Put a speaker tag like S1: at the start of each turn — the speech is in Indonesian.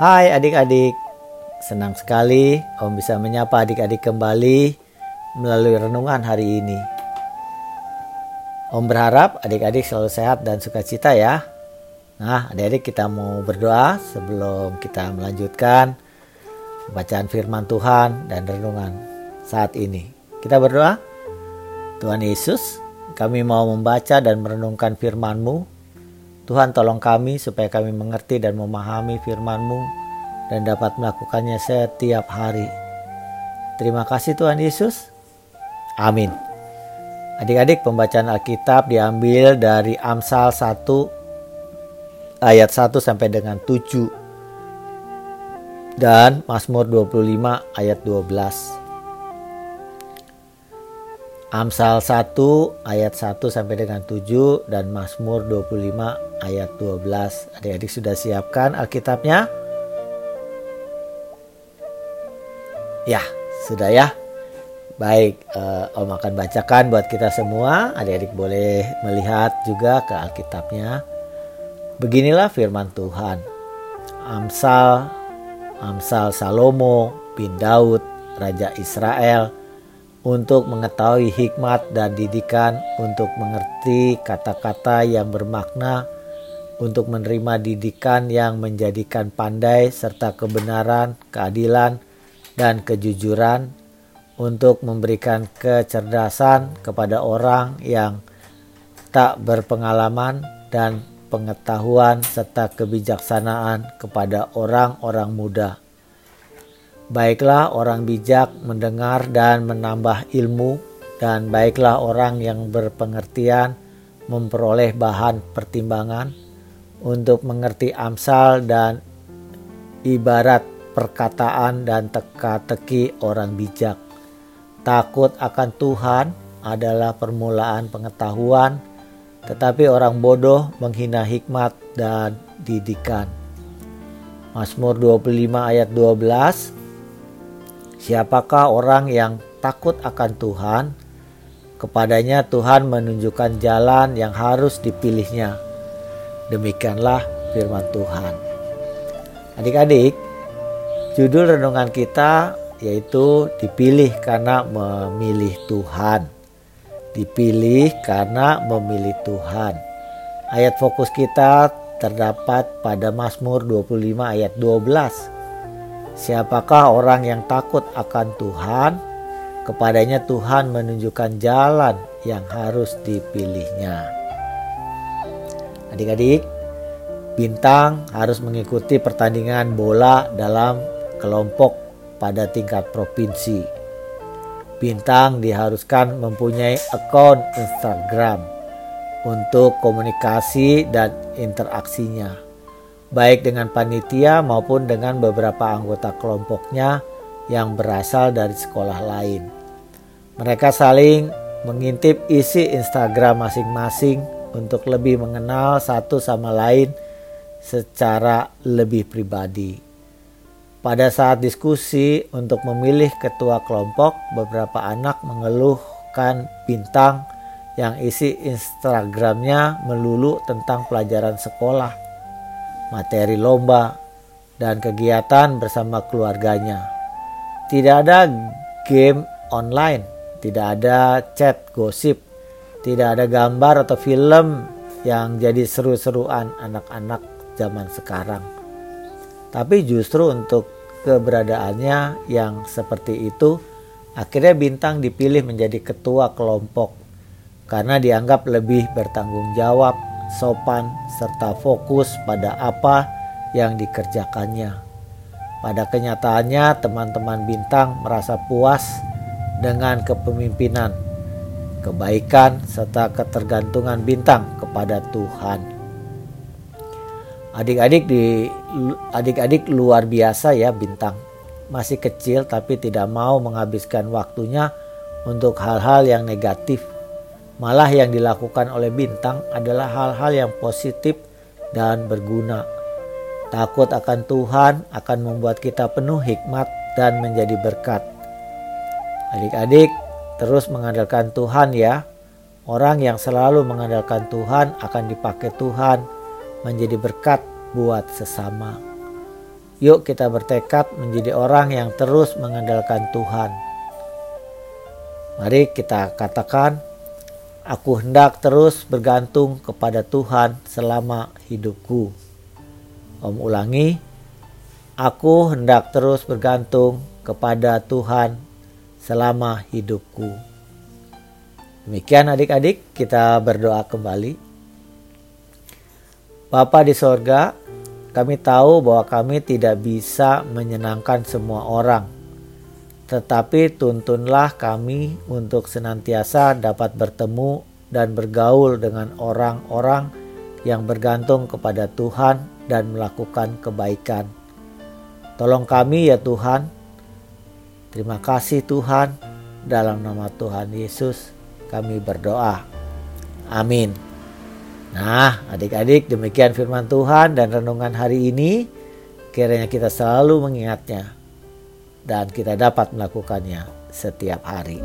S1: Hai adik-adik, senang sekali Om bisa menyapa adik-adik kembali melalui renungan hari ini. Om berharap adik-adik selalu sehat dan sukacita ya. Nah, adik-adik kita mau berdoa sebelum kita melanjutkan bacaan firman Tuhan dan renungan saat ini. Kita berdoa. Tuhan Yesus, kami mau membaca dan merenungkan firman-Mu Tuhan tolong kami supaya kami mengerti dan memahami firman-Mu dan dapat melakukannya setiap hari. Terima kasih Tuhan Yesus. Amin. Adik-adik pembacaan Alkitab diambil dari Amsal 1 ayat 1 sampai dengan 7 dan Mazmur 25 ayat 12. Amsal 1 ayat 1 sampai dengan 7 dan Mazmur 25 ayat 12. Adik-adik sudah siapkan Alkitabnya? Ya, sudah ya. Baik, uh, Om akan bacakan buat kita semua. Adik-adik boleh melihat juga ke Alkitabnya. Beginilah firman Tuhan. Amsal Amsal Salomo bin Daud, Raja Israel, untuk mengetahui hikmat dan didikan, untuk mengerti kata-kata yang bermakna, untuk menerima didikan yang menjadikan pandai, serta kebenaran, keadilan, dan kejujuran, untuk memberikan kecerdasan kepada orang yang tak berpengalaman dan pengetahuan serta kebijaksanaan kepada orang-orang muda. Baiklah orang bijak mendengar dan menambah ilmu, dan baiklah orang yang berpengertian memperoleh bahan pertimbangan untuk mengerti amsal dan ibarat perkataan dan teka-teki orang bijak. Takut akan Tuhan adalah permulaan pengetahuan, tetapi orang bodoh menghina hikmat dan didikan. Mazmur 25 ayat 12 Siapakah orang yang takut akan Tuhan? Kepadanya Tuhan menunjukkan jalan yang harus dipilihnya. Demikianlah firman Tuhan. Adik-adik, judul renungan kita yaitu dipilih karena memilih Tuhan. Dipilih karena memilih Tuhan. Ayat fokus kita terdapat pada Mazmur 25 ayat 12 Siapakah orang yang takut akan Tuhan? Kepadanya Tuhan menunjukkan jalan yang harus dipilihnya. Adik-adik, bintang harus mengikuti pertandingan bola dalam kelompok pada tingkat provinsi. Bintang diharuskan mempunyai akun Instagram untuk komunikasi dan interaksinya baik dengan panitia maupun dengan beberapa anggota kelompoknya yang berasal dari sekolah lain. Mereka saling mengintip isi Instagram masing-masing untuk lebih mengenal satu sama lain secara lebih pribadi. Pada saat diskusi untuk memilih ketua kelompok, beberapa anak mengeluhkan bintang yang isi Instagramnya melulu tentang pelajaran sekolah materi lomba, dan kegiatan bersama keluarganya. Tidak ada game online, tidak ada chat gosip, tidak ada gambar atau film yang jadi seru-seruan anak-anak zaman sekarang. Tapi justru untuk keberadaannya yang seperti itu, akhirnya Bintang dipilih menjadi ketua kelompok karena dianggap lebih bertanggung jawab sopan, serta fokus pada apa yang dikerjakannya. Pada kenyataannya, teman-teman bintang merasa puas dengan kepemimpinan, kebaikan, serta ketergantungan bintang kepada Tuhan. Adik-adik di adik-adik luar biasa ya bintang. Masih kecil tapi tidak mau menghabiskan waktunya untuk hal-hal yang negatif Malah yang dilakukan oleh bintang adalah hal-hal yang positif dan berguna. Takut akan Tuhan akan membuat kita penuh hikmat dan menjadi berkat. Adik-adik, terus mengandalkan Tuhan ya. Orang yang selalu mengandalkan Tuhan akan dipakai Tuhan menjadi berkat buat sesama. Yuk kita bertekad menjadi orang yang terus mengandalkan Tuhan. Mari kita katakan, aku hendak terus bergantung kepada Tuhan selama hidupku. Om ulangi, aku hendak terus bergantung kepada Tuhan selama hidupku. Demikian adik-adik, kita berdoa kembali. Bapa di sorga, kami tahu bahwa kami tidak bisa menyenangkan semua orang, tetapi tuntunlah kami untuk senantiasa dapat bertemu dan bergaul dengan orang-orang yang bergantung kepada Tuhan dan melakukan kebaikan. Tolong kami, ya Tuhan. Terima kasih, Tuhan. Dalam nama Tuhan Yesus, kami berdoa. Amin. Nah, adik-adik, demikian firman Tuhan dan renungan hari ini. Kiranya kita selalu mengingatnya dan kita dapat melakukannya setiap hari.